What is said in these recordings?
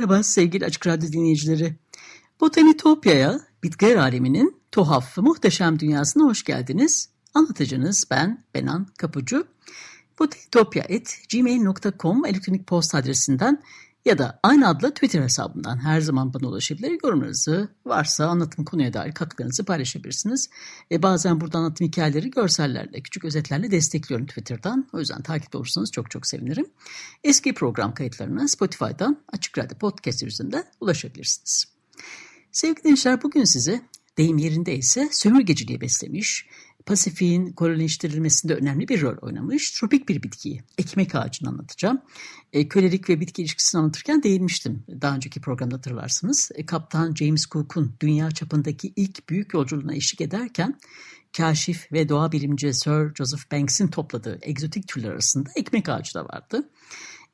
Merhaba sevgili Açık Radyo dinleyicileri. Botanitopya'ya, bitkiler aleminin tuhaf ve muhteşem dünyasına hoş geldiniz. Anlatıcınız ben Benan Kapucu. Botanitopya.gmail.com elektronik posta adresinden ya da aynı adla Twitter hesabından her zaman bana ulaşabilir. Yorumlarınızı varsa anlatım konuya dair katkılarınızı paylaşabilirsiniz. E, bazen burada anlatım hikayeleri görsellerle, küçük özetlerle destekliyorum Twitter'dan. O yüzden takip olursanız çok çok sevinirim. Eski program kayıtlarına Spotify'dan Açık Radyo Podcast üzerinden ulaşabilirsiniz. Sevgili gençler bugün size deyim yerindeyse sömürgeciliği beslemiş, Pasifik'in kolonileştirilmesinde önemli bir rol oynamış tropik bir bitkiyi, ekmek ağacını anlatacağım. E, kölelik ve bitki ilişkisini anlatırken değinmiştim daha önceki programda hatırlarsınız. E, Kaptan James Cook'un dünya çapındaki ilk büyük yolculuğuna eşlik ederken kaşif ve doğa bilimci Sir Joseph Banks'in topladığı egzotik türler arasında ekmek ağacı da vardı.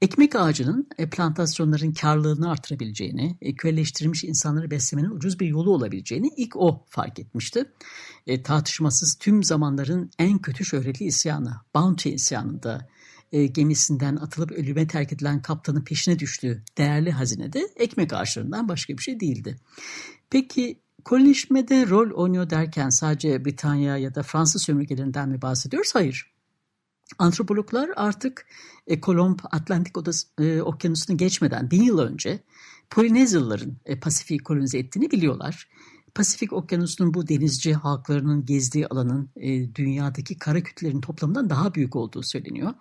Ekmek ağacının e, plantasyonların karlılığını artırabileceğini, e, köleleştirilmiş insanları beslemenin ucuz bir yolu olabileceğini ilk o fark etmişti. E, tartışmasız tüm zamanların en kötü şöhretli isyanı, Bounty isyanında e, gemisinden atılıp ölüme terk edilen kaptanın peşine düştüğü değerli hazine de ekmek ağaçlarından başka bir şey değildi. Peki kolonileşmede rol oynuyor derken sadece Britanya ya da Fransız sömürgelerinden mi bahsediyoruz? Hayır. Antropologlar artık e, Kolomb Atlantik Odası, e, Okyanusu'nu geçmeden bin yıl önce Polinezyalıların e, Pasifik'i kolonize ettiğini biliyorlar. Pasifik Okyanusu'nun bu denizci halklarının gezdiği alanın e, dünyadaki kara kütlelerin toplamından daha büyük olduğu söyleniyor.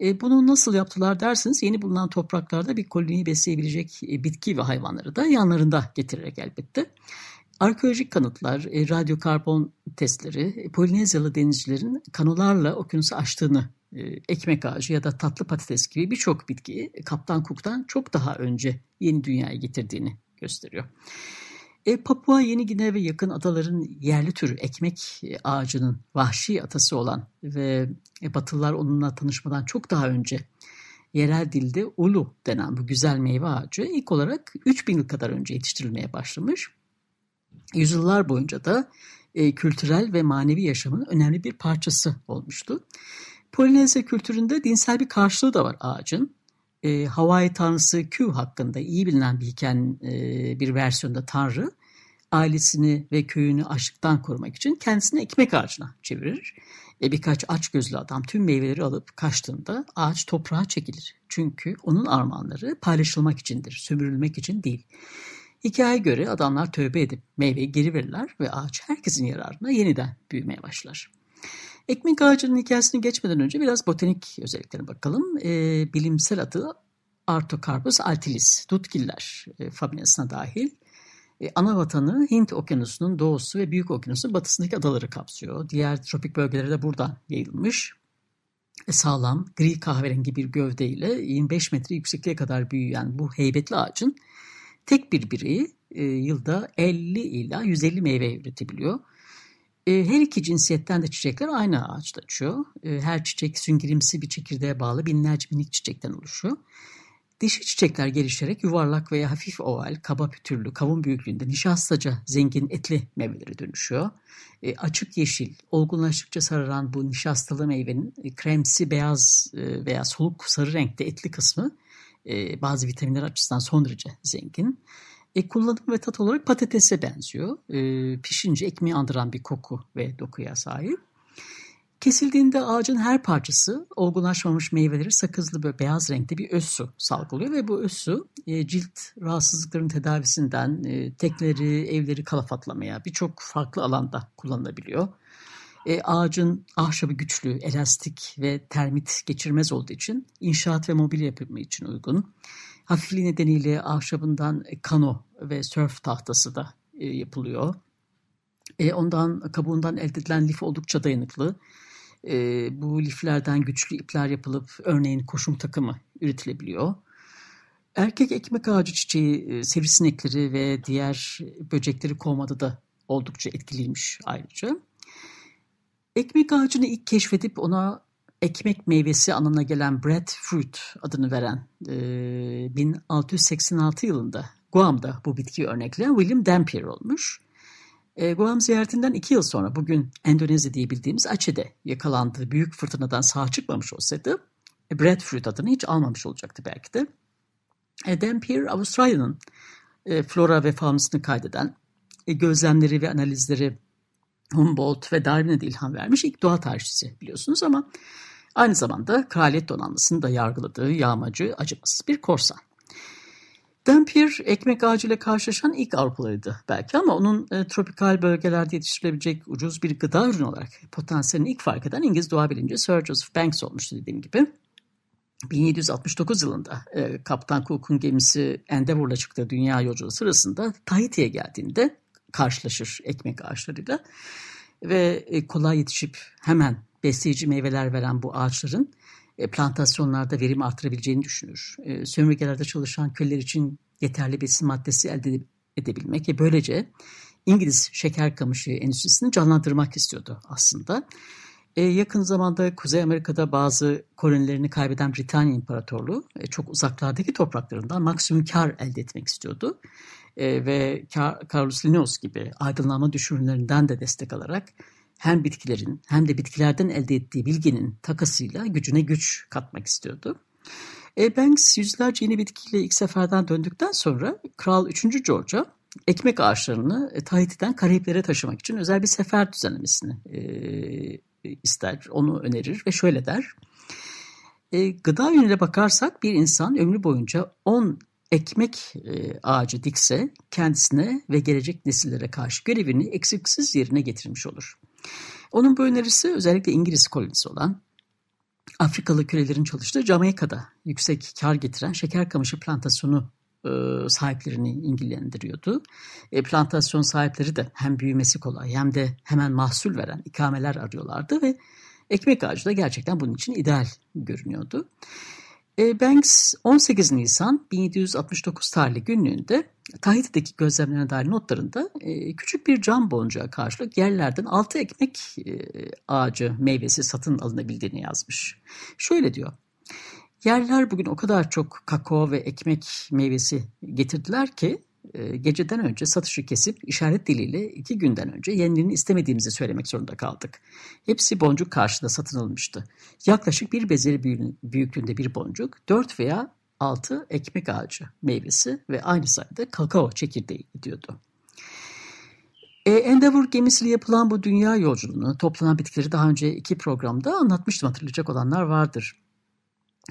E, bunu nasıl yaptılar derseniz yeni bulunan topraklarda bir koloniyi besleyebilecek e, bitki ve hayvanları da yanlarında getirerek elbette. Arkeolojik kanıtlar, e, radyokarbon testleri e, Polinezyalı denizcilerin kanolarla okyanusu aştığını e, ekmek ağacı ya da tatlı patates gibi birçok bitkiyi Kaptan Cook'tan çok daha önce yeni dünyaya getirdiğini gösteriyor. E, Papua Yeni Gine ve yakın adaların yerli türü ekmek ağacının vahşi atası olan ve e, Batılılar onunla tanışmadan çok daha önce yerel dilde ulu denen bu güzel meyve ağacı ilk olarak 3000 yıl kadar önce yetiştirilmeye başlamış yüzyıllar boyunca da e, kültürel ve manevi yaşamın önemli bir parçası olmuştu. Polinezya kültüründe dinsel bir karşılığı da var ağacın. E, Hawaii tanrısı Q hakkında iyi bilinen bir hikayenin e, bir versiyonda tanrı ailesini ve köyünü açlıktan korumak için kendisini ekmek ağacına çevirir. E, birkaç aç gözlü adam tüm meyveleri alıp kaçtığında ağaç toprağa çekilir. Çünkü onun armağanları paylaşılmak içindir, sömürülmek için değil. Hikaye göre adamlar tövbe edip meyveyi geri verirler ve ağaç herkesin yararına yeniden büyümeye başlar. Ekmek ağacının hikayesini geçmeden önce biraz botanik özelliklerine bakalım. E, bilimsel adı Artocarpus altilis, dutgiller e, familyasına dahil. E, ana vatanı Hint okyanusunun doğusu ve Büyük okyanusun batısındaki adaları kapsıyor. Diğer tropik bölgelere de buradan yayılmış. E, sağlam, gri kahverengi bir gövdeyle 25 metre yüksekliğe kadar büyüyen bu heybetli ağacın tek bir bireyi e, yılda 50 ila 150 meyve üretebiliyor. E, her iki cinsiyetten de çiçekler aynı ağaçta açıyor. E, her çiçek süngerimsi bir çekirdeğe bağlı binlerce minik çiçekten oluşuyor. Dişi çiçekler gelişerek yuvarlak veya hafif oval, kaba pütürlü, kavun büyüklüğünde nişastaca zengin etli meyvelere dönüşüyor. E, açık yeşil, olgunlaştıkça sararan bu nişastalı meyvenin e, kremsi beyaz e, veya soluk sarı renkte etli kısmı e, bazı vitaminler açısından son derece zengin. E, kullanım ve tat olarak patatese benziyor. E, pişince ekmeği andıran bir koku ve dokuya sahip. Kesildiğinde ağacın her parçası olgunlaşmamış meyveleri sakızlı ve beyaz renkte bir öz su salgılıyor ve bu öz su e, cilt rahatsızlıklarının tedavisinden e, tekleri, evleri kalafatlamaya birçok farklı alanda kullanılabiliyor. E, ağacın ahşabı güçlü, elastik ve termit geçirmez olduğu için inşaat ve mobilya yapımı için uygun. Hafifliği nedeniyle ahşabından kano ve sörf tahtası da e, yapılıyor. E, ondan kabuğundan elde edilen lif oldukça dayanıklı. E, bu liflerden güçlü ipler yapılıp örneğin koşum takımı üretilebiliyor. Erkek ekmek ağacı çiçeği e, sivrisinekleri ve diğer böcekleri kovmada da oldukça etkiliymiş ayrıca. Ekmek ağacını ilk keşfedip ona ekmek meyvesi anlamına gelen breadfruit adını veren e, 1686 yılında Guam'da bu bitkiyi örnekleyen William Dampier olmuş. E, Guam ziyaretinden iki yıl sonra bugün Endonezya diye bildiğimiz Aceh'de yakalandığı büyük fırtınadan sağ çıkmamış olsaydı e, breadfruit adını hiç almamış olacaktı belki de. E, Dampier Avustralya'nın e, flora ve faunasını kaydeden e, gözlemleri ve analizleri Humboldt ve Darwin'e de ilham vermiş ilk doğa tarihçisi biliyorsunuz ama aynı zamanda kraliyet donanmasını da yargıladığı yağmacı acımasız bir korsan. Dampier ekmek ağacıyla karşılaşan ilk Avrupalıydı belki ama onun e, tropikal bölgelerde yetiştirilebilecek ucuz bir gıda ürünü olarak potansiyelini ilk fark eden İngiliz doğa bilimci Sir Joseph Banks olmuştu dediğim gibi. 1769 yılında e, Kaptan Cook'un gemisi Endeavour'la çıktığı dünya yolculuğu sırasında Tahiti'ye geldiğinde karşılaşır ekmek ağaçlarıyla ve e, kolay yetişip hemen besleyici meyveler veren bu ağaçların e, plantasyonlarda verim artırabileceğini düşünür. E, sömürgelerde çalışan köleler için yeterli besin maddesi elde edebilmek ve böylece İngiliz şeker kamışı endüstrisini canlandırmak istiyordu aslında. E, yakın zamanda Kuzey Amerika'da bazı kolonilerini kaybeden Britanya İmparatorluğu e, çok uzaklardaki topraklarından maksimum kar elde etmek istiyordu. E, ve Carlos Linnaeus gibi aydınlanma düşünürlerinden de destek alarak hem bitkilerin hem de bitkilerden elde ettiği bilginin takasıyla gücüne güç katmak istiyordu. Banks yüzlerce yeni bitkiyle ilk seferden döndükten sonra Kral 3. George'a ekmek ağaçlarını Tahiti'den Karayiplere taşımak için özel bir sefer düzenlemesini e, ister, onu önerir ve şöyle der. E, gıda yönüyle bakarsak bir insan ömrü boyunca 10 ekmek e, ağacı dikse kendisine ve gelecek nesillere karşı görevini eksiksiz yerine getirmiş olur. Onun bu önerisi özellikle İngiliz kolonisi olan Afrikalı kölelerin çalıştığı Jamaika'da yüksek kar getiren şeker kamışı plantasyonu e, sahiplerini ilgilendiriyordu. E, plantasyon sahipleri de hem büyümesi kolay hem de hemen mahsul veren ikameler arıyorlardı ve ekmek ağacı da gerçekten bunun için ideal görünüyordu. E, Banks 18 Nisan 1769 tarihli günlüğünde Tahiti'deki gözlemlerine dair notlarında e, küçük bir cam boncuğa karşılık yerlerden 6 ekmek e, ağacı meyvesi satın alınabildiğini yazmış. Şöyle diyor. Yerler bugün o kadar çok kakao ve ekmek meyvesi getirdiler ki e, geceden önce satışı kesip işaret diliyle iki günden önce yenilerini istemediğimizi söylemek zorunda kaldık. Hepsi boncuk karşında satın alınmıştı. Yaklaşık bir bezeli büyüklüğünde bir boncuk, dört veya altı ekmek ağacı meyvesi ve aynı sayıda kakao çekirdeği gidiyordu. E, Endeavour gemisiyle yapılan bu dünya yolculuğunu, toplanan bitkileri daha önce iki programda anlatmıştım hatırlayacak olanlar vardır.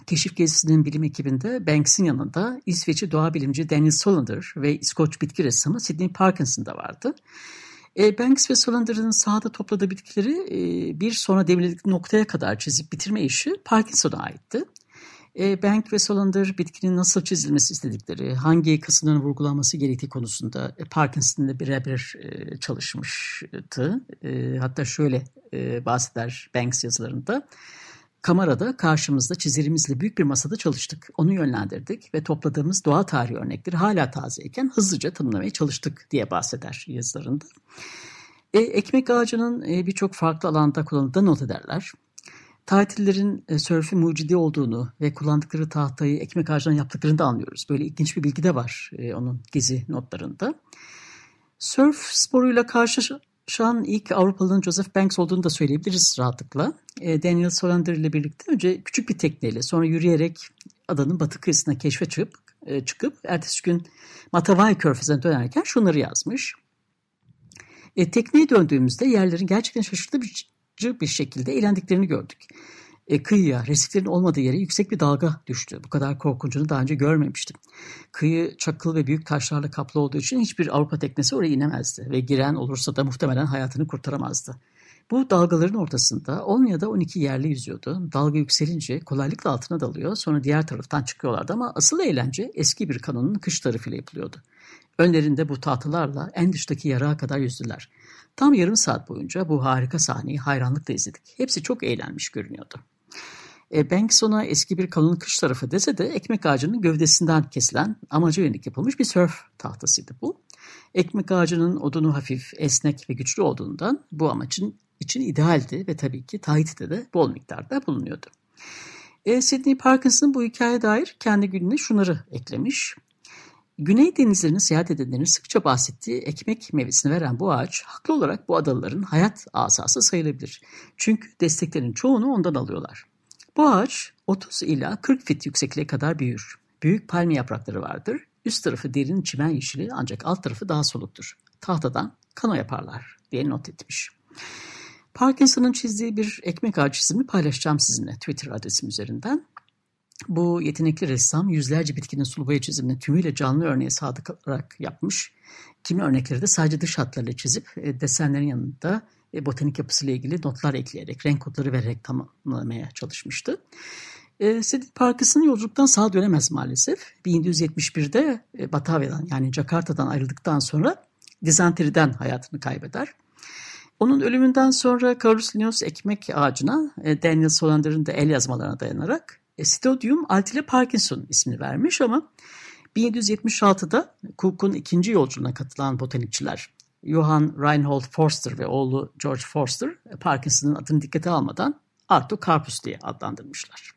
Keşif gezisinin bilim ekibinde Banks'in yanında İsveçli doğa bilimci Daniel Solander ve İskoç bitki ressamı Sidney Parkinson da vardı. E, Banks ve Solander'ın sahada topladığı bitkileri e, bir sonra devrilik noktaya kadar çizip bitirme işi Parkinson'a aitti. E, Bank ve Solander bitkinin nasıl çizilmesi istedikleri, hangi kısımların vurgulanması gerektiği konusunda e, Parkinson'la birebir e, çalışmıştı. E, hatta şöyle e, bahseder Banks yazılarında. Kamerada karşımızda çizerimizle büyük bir masada çalıştık. Onu yönlendirdik ve topladığımız doğa tarihi örnekleri hala tazeyken hızlıca tanımlamaya çalıştık diye bahseder yazılarında. E, ekmek ağacının e, birçok farklı alanda kullanıldığını not ederler. Tatillerin e, sörfü mucidi olduğunu ve kullandıkları tahtayı ekmek ağacından yaptıklarını da anlıyoruz. Böyle ilginç bir bilgi de var e, onun gezi notlarında. Sörf sporuyla karşılaşan ilk Avrupalı'nın Joseph Banks olduğunu da söyleyebiliriz rahatlıkla. E, Daniel Solander ile birlikte önce küçük bir tekneyle sonra yürüyerek adanın batı kıyısına keşfe çıkıp, e, çıkıp ertesi gün Matavai körfezine dönerken şunları yazmış. E, tekneye döndüğümüzde yerlerin gerçekten şaşırtıcı bir şekilde eğlendiklerini gördük. E, kıyıya, resiflerin olmadığı yere yüksek bir dalga düştü. Bu kadar korkuncunu daha önce görmemiştim. Kıyı çakıl ve büyük taşlarla kaplı olduğu için hiçbir Avrupa teknesi oraya inemezdi ve giren olursa da muhtemelen hayatını kurtaramazdı. Bu dalgaların ortasında 10 ya da 12 yerli yüzüyordu. Dalga yükselince kolaylıkla altına dalıyor sonra diğer taraftan çıkıyorlardı ama asıl eğlence eski bir kanonun kış tarafıyla yapılıyordu. Önlerinde bu tahtalarla en dıştaki yarağa kadar yüzdüler. Tam yarım saat boyunca bu harika sahneyi hayranlıkla izledik. Hepsi çok eğlenmiş görünüyordu. E, Banks ona eski bir kalın kış tarafı dese de ekmek ağacının gövdesinden kesilen amaca yönelik yapılmış bir sörf tahtasıydı bu. Ekmek ağacının odunu hafif, esnek ve güçlü olduğundan bu amacın için idealdi ve tabii ki Tahiti'de de bol miktarda bulunuyordu. E, Sidney Parkinson bu hikayeye dair kendi gününe şunları eklemiş. Güney denizlerini seyahat edenlerin sıkça bahsettiği ekmek meyvesini veren bu ağaç haklı olarak bu adaların hayat asası sayılabilir. Çünkü desteklerin çoğunu ondan alıyorlar. Bu ağaç 30 ila 40 fit yüksekliğe kadar büyür. Büyük palmi yaprakları vardır. Üst tarafı derin çimen yeşili ancak alt tarafı daha soluktur. Tahtadan kano yaparlar diye not etmiş. Parkinson'ın çizdiği bir ekmek ağacı çizimi paylaşacağım sizinle Twitter adresim üzerinden. Bu yetenekli ressam yüzlerce bitkinin sulu boya çizimini tümüyle canlı örneğe sadık olarak yapmış. Kimi örnekleri de sadece dış hatlarla çizip e, desenlerin yanında e, botanik yapısıyla ilgili notlar ekleyerek, renk kodları vererek tamamlamaya çalışmıştı. E, Sidney Parkinson yolculuktan sağ dönemez maalesef. 1771'de e, Batavya'dan yani Jakarta'dan ayrıldıktan sonra dizanteriden hayatını kaybeder. Onun ölümünden sonra Carlos Linnaeus ekmek ağacına e, Daniel Solander'ın da el yazmalarına dayanarak Stodium altile Parkinson ismini vermiş ama 1776'da Cook'un ikinci yolculuğuna katılan botanikçiler Johann Reinhold Forster ve oğlu George Forster Parkinson'ın adını dikkate almadan Arto Carpus diye adlandırmışlar.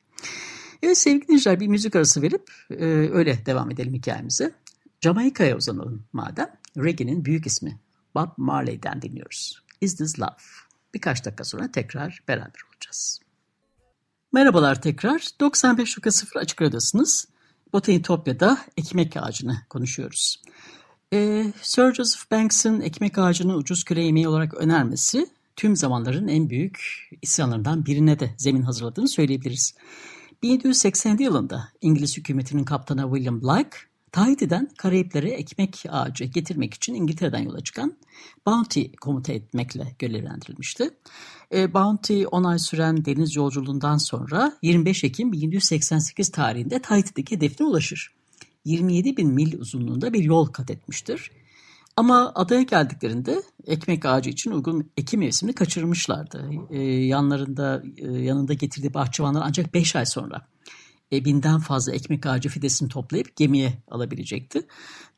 Evet sevgili dinleyiciler bir müzik arası verip e, öyle devam edelim hikayemize. Jamaika'ya uzanalım madem. Reggae'nin büyük ismi Bob Marley'den dinliyoruz. Is This Love? Birkaç dakika sonra tekrar beraber olacağız. Merhabalar tekrar. 95.0 Açık Radyo'dasınız. Botanitopya'da ekmek ağacını konuşuyoruz. Ee, Sir Joseph Banks'ın ekmek ağacını ucuz küre yemeği olarak önermesi tüm zamanların en büyük isyanlarından birine de zemin hazırladığını söyleyebiliriz. 1780 yılında İngiliz hükümetinin kaptanı William Blake, Tahiti'den Karayiplere ekmek ağacı getirmek için İngiltere'den yola çıkan Bounty komuta etmekle görevlendirilmişti. E, Bounty 10 ay süren deniz yolculuğundan sonra 25 Ekim 1788 tarihinde Tahiti'deki hedefine ulaşır. 27 bin mil uzunluğunda bir yol kat etmiştir. Ama adaya geldiklerinde ekmek ağacı için uygun ekim mevsimini kaçırmışlardı. Ee, yanlarında e, yanında getirdiği bahçıvanlar ancak 5 ay sonra e, binden fazla ekmek ağacı fidesini toplayıp gemiye alabilecekti.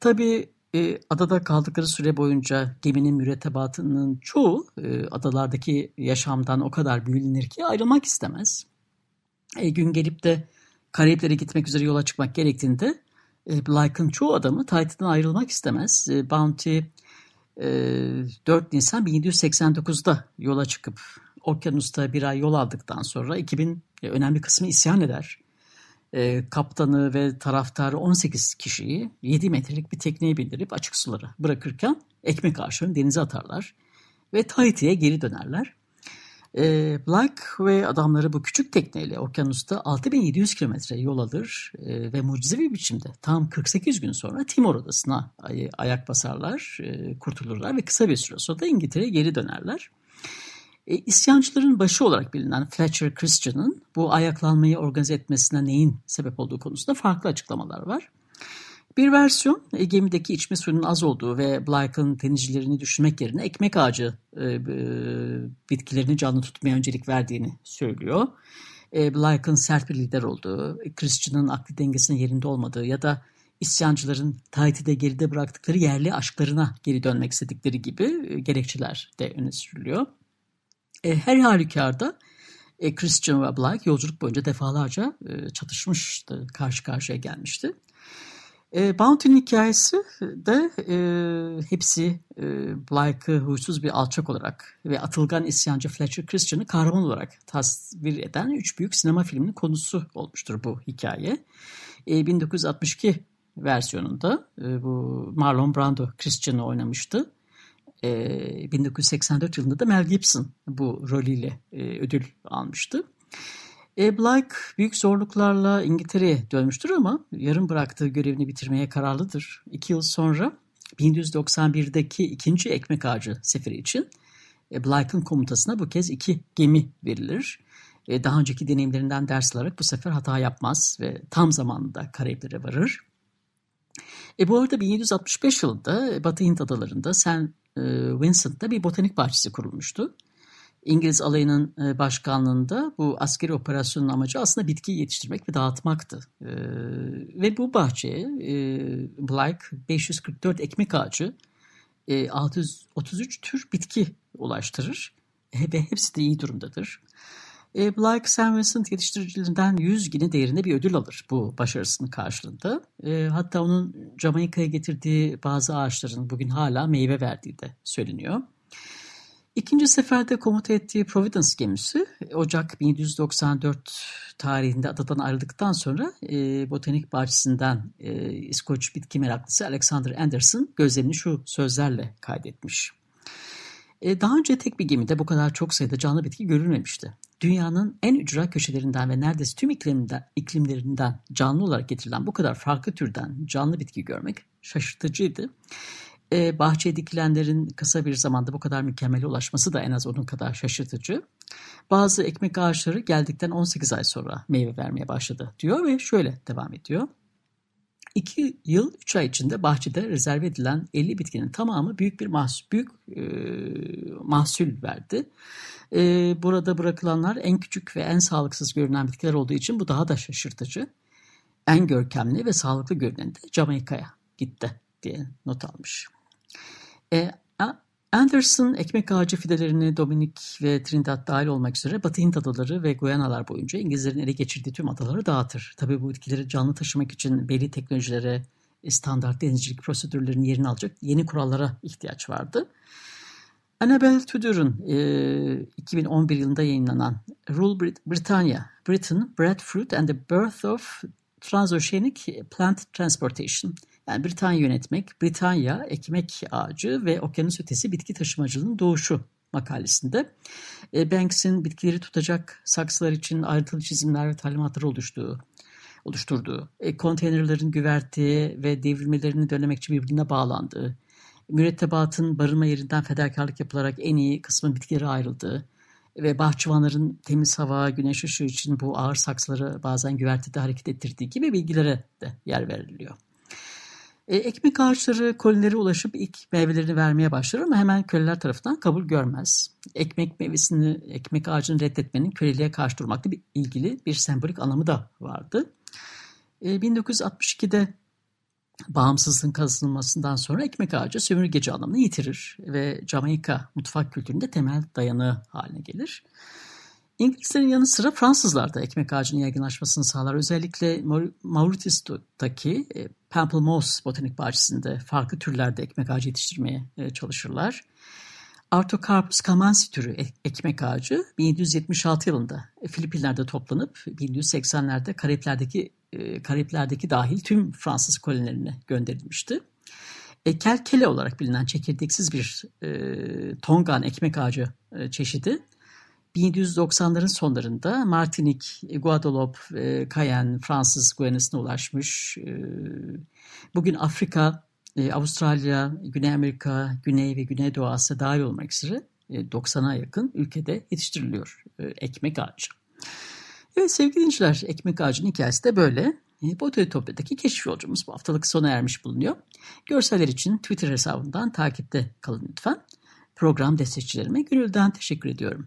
Tabii e, adada kaldıkları süre boyunca geminin mürettebatının çoğu e, adalardaki yaşamdan o kadar büyülenir ki ayrılmak istemez. E, gün gelip de Karayiplere gitmek üzere yola çıkmak gerektiğinde e, Blake'ın çoğu adamı Tahiti'den ayrılmak istemez. E, Bounty e, 4 Nisan 1789'da yola çıkıp okyanusta bir ay yol aldıktan sonra 2000 e, önemli kısmı isyan eder. E, kaptanı ve taraftarı 18 kişiyi 7 metrelik bir tekneye bindirip açık sulara bırakırken ekmek ağaçlarını denize atarlar ve Tahiti'ye geri dönerler. E, Black ve adamları bu küçük tekneyle okyanusta 6700 kilometre yol alır e, ve mucizevi biçimde tam 48 gün sonra Timor Adası'na ay- ayak basarlar, e, kurtulurlar ve kısa bir süre sonra da İngiltere'ye geri dönerler. E, isyancıların başı olarak bilinen Fletcher Christian'ın bu ayaklanmayı organize etmesine neyin sebep olduğu konusunda farklı açıklamalar var. Bir versiyon e, gemideki içme suyunun az olduğu ve Blake'ın denizcilerini düşünmek yerine ekmek ağacı e, e, bitkilerini canlı tutmaya öncelik verdiğini söylüyor. E, Blake'ın sert bir lider olduğu, Christian'ın akli dengesinin yerinde olmadığı ya da isyancıların Tahiti'de geride bıraktıkları yerli aşklarına geri dönmek istedikleri gibi e, gerekçeler de öne sürülüyor. E, her halükarda e, Christian ve Blake yolculuk boyunca defalarca e, çatışmıştı, karşı karşıya gelmişti. E, Bounty'nin hikayesi de e, hepsi e, Blake'ı huysuz bir alçak olarak ve atılgan isyancı Fletcher Christian'ı kahraman olarak tasvir eden üç büyük sinema filminin konusu olmuştur bu hikaye. E, 1962 versiyonunda e, bu Marlon Brando Christian'ı oynamıştı. E, 1984 yılında da Mel Gibson bu rolüyle e, ödül almıştı. E, Blake büyük zorluklarla İngiltere'ye dönmüştür ama yarım bıraktığı görevini bitirmeye kararlıdır. İki yıl sonra 1191'deki ikinci ekmek ağacı seferi için E, Blake'ın komutasına bu kez iki gemi verilir. E, daha önceki deneyimlerinden ders alarak bu sefer hata yapmaz ve tam zamanında Karayiplere varır. E, bu arada 1765 yılında Batı Hint adalarında St. E, Vincent'ta bir botanik bahçesi kurulmuştu. İngiliz alayının e, başkanlığında bu askeri operasyonun amacı aslında bitki yetiştirmek ve dağıtmaktı. E, ve bu bahçeye Blake 544 ekmek ağacı, 633 tür bitki ulaştırır ve hepsi de iyi durumdadır. Blake St. Vincent yetiştiricilerinden 100 gine değerinde bir ödül alır bu başarısının karşılığında. Hatta onun Jamaika'ya getirdiği bazı ağaçların bugün hala meyve verdiği de söyleniyor. İkinci seferde komuta ettiği Providence gemisi Ocak 1794 tarihinde adadan ayrıldıktan sonra e, botanik bahçesinden e, İskoç bitki meraklısı Alexander Anderson gözlemini şu sözlerle kaydetmiş. E, daha önce tek bir gemide bu kadar çok sayıda canlı bitki görülmemişti. Dünyanın en ücra köşelerinden ve neredeyse tüm iklimden, iklimlerinden canlı olarak getirilen bu kadar farklı türden canlı bitki görmek şaşırtıcıydı e, bahçeye dikilenlerin kısa bir zamanda bu kadar mükemmele ulaşması da en az onun kadar şaşırtıcı. Bazı ekmek ağaçları geldikten 18 ay sonra meyve vermeye başladı diyor ve şöyle devam ediyor. 2 yıl 3 ay içinde bahçede rezerve edilen 50 bitkinin tamamı büyük bir mahsul, büyük, e, mahsul verdi. E, burada bırakılanlar en küçük ve en sağlıksız görünen bitkiler olduğu için bu daha da şaşırtıcı. En görkemli ve sağlıklı görünen de Jamaika'ya gitti diye not almış. E, Anderson ekmek ağacı fidelerini Dominik ve Trinidad dahil olmak üzere Batı Hint adaları ve Guyanalar boyunca İngilizlerin ele geçirdiği tüm adaları dağıtır. Tabii bu bitkileri canlı taşımak için belli teknolojilere, standart denizcilik prosedürlerinin yerini alacak yeni kurallara ihtiyaç vardı. Annabel Tudor'un e, 2011 yılında yayınlanan Rule Brit Britannia, Britain, Breadfruit and the Birth of Transoceanic Plant Transportation yani Britanya yönetmek, Britanya ekmek ağacı ve okyanus ötesi bitki taşımacılığının doğuşu makalesinde e, Banks'in bitkileri tutacak saksılar için ayrıntılı çizimler ve talimatları oluştuğu, oluşturduğu, e, konteynerlerin güverteye ve devrilmelerini dönemekçi birbirine bağlandığı, mürettebatın barınma yerinden fedakarlık yapılarak en iyi kısmı bitkilere ayrıldığı ve bahçıvanların temiz hava, güneş ışığı için bu ağır saksıları bazen güvertede hareket ettirdiği gibi bilgilere de yer veriliyor. E, ekmek ağaçları kolilere ulaşıp ilk meyvelerini vermeye başlar ama hemen köleler tarafından kabul görmez. Ekmek meyvesini, ekmek ağacını reddetmenin köleliğe karşı durmakla bir, ilgili bir sembolik anlamı da vardı. E, 1962'de bağımsızlığın kazanılmasından sonra ekmek ağacı sömürgeci anlamını yitirir ve Jamaika mutfak kültüründe temel dayanığı haline gelir. İngilizlerin yanı sıra Fransızlar da ekmek ağacının yaygınlaşmasını sağlar. Özellikle Mauritius'taki e, Pamplemousse Botanik Bahçesi'nde farklı türlerde ekmek ağacı yetiştirmeye e, çalışırlar. Artocarpus camansi türü ekmek ağacı 1776 yılında Filipinler'de toplanıp 1780'lerde Karayipler'deki e, Karayipler'deki dahil tüm Fransız kolonilerine gönderilmişti. E, kelkele olarak bilinen çekirdeksiz bir e, tongan ekmek ağacı e, çeşidi 1790'ların sonlarında Martinik, Guadeloupe, e, Cayenne, Fransız Guyana'sına ulaşmış. E, bugün Afrika, e, Avustralya, Güney Amerika, Güney ve Güneydoğu Asya dahil olmak üzere 90'a yakın ülkede yetiştiriliyor ekmek ağacı. Evet sevgili dinleyiciler, ekmek ağacının hikayesi de böyle. Botanitopya'daki keşif yolcumuz bu haftalık sona ermiş bulunuyor. Görseller için Twitter hesabından takipte kalın lütfen. Program destekçilerime gönülden teşekkür ediyorum.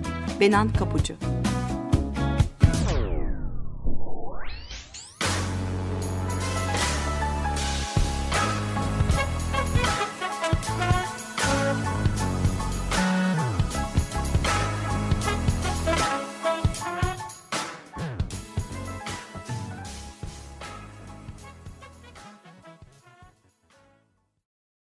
Benan Kapucu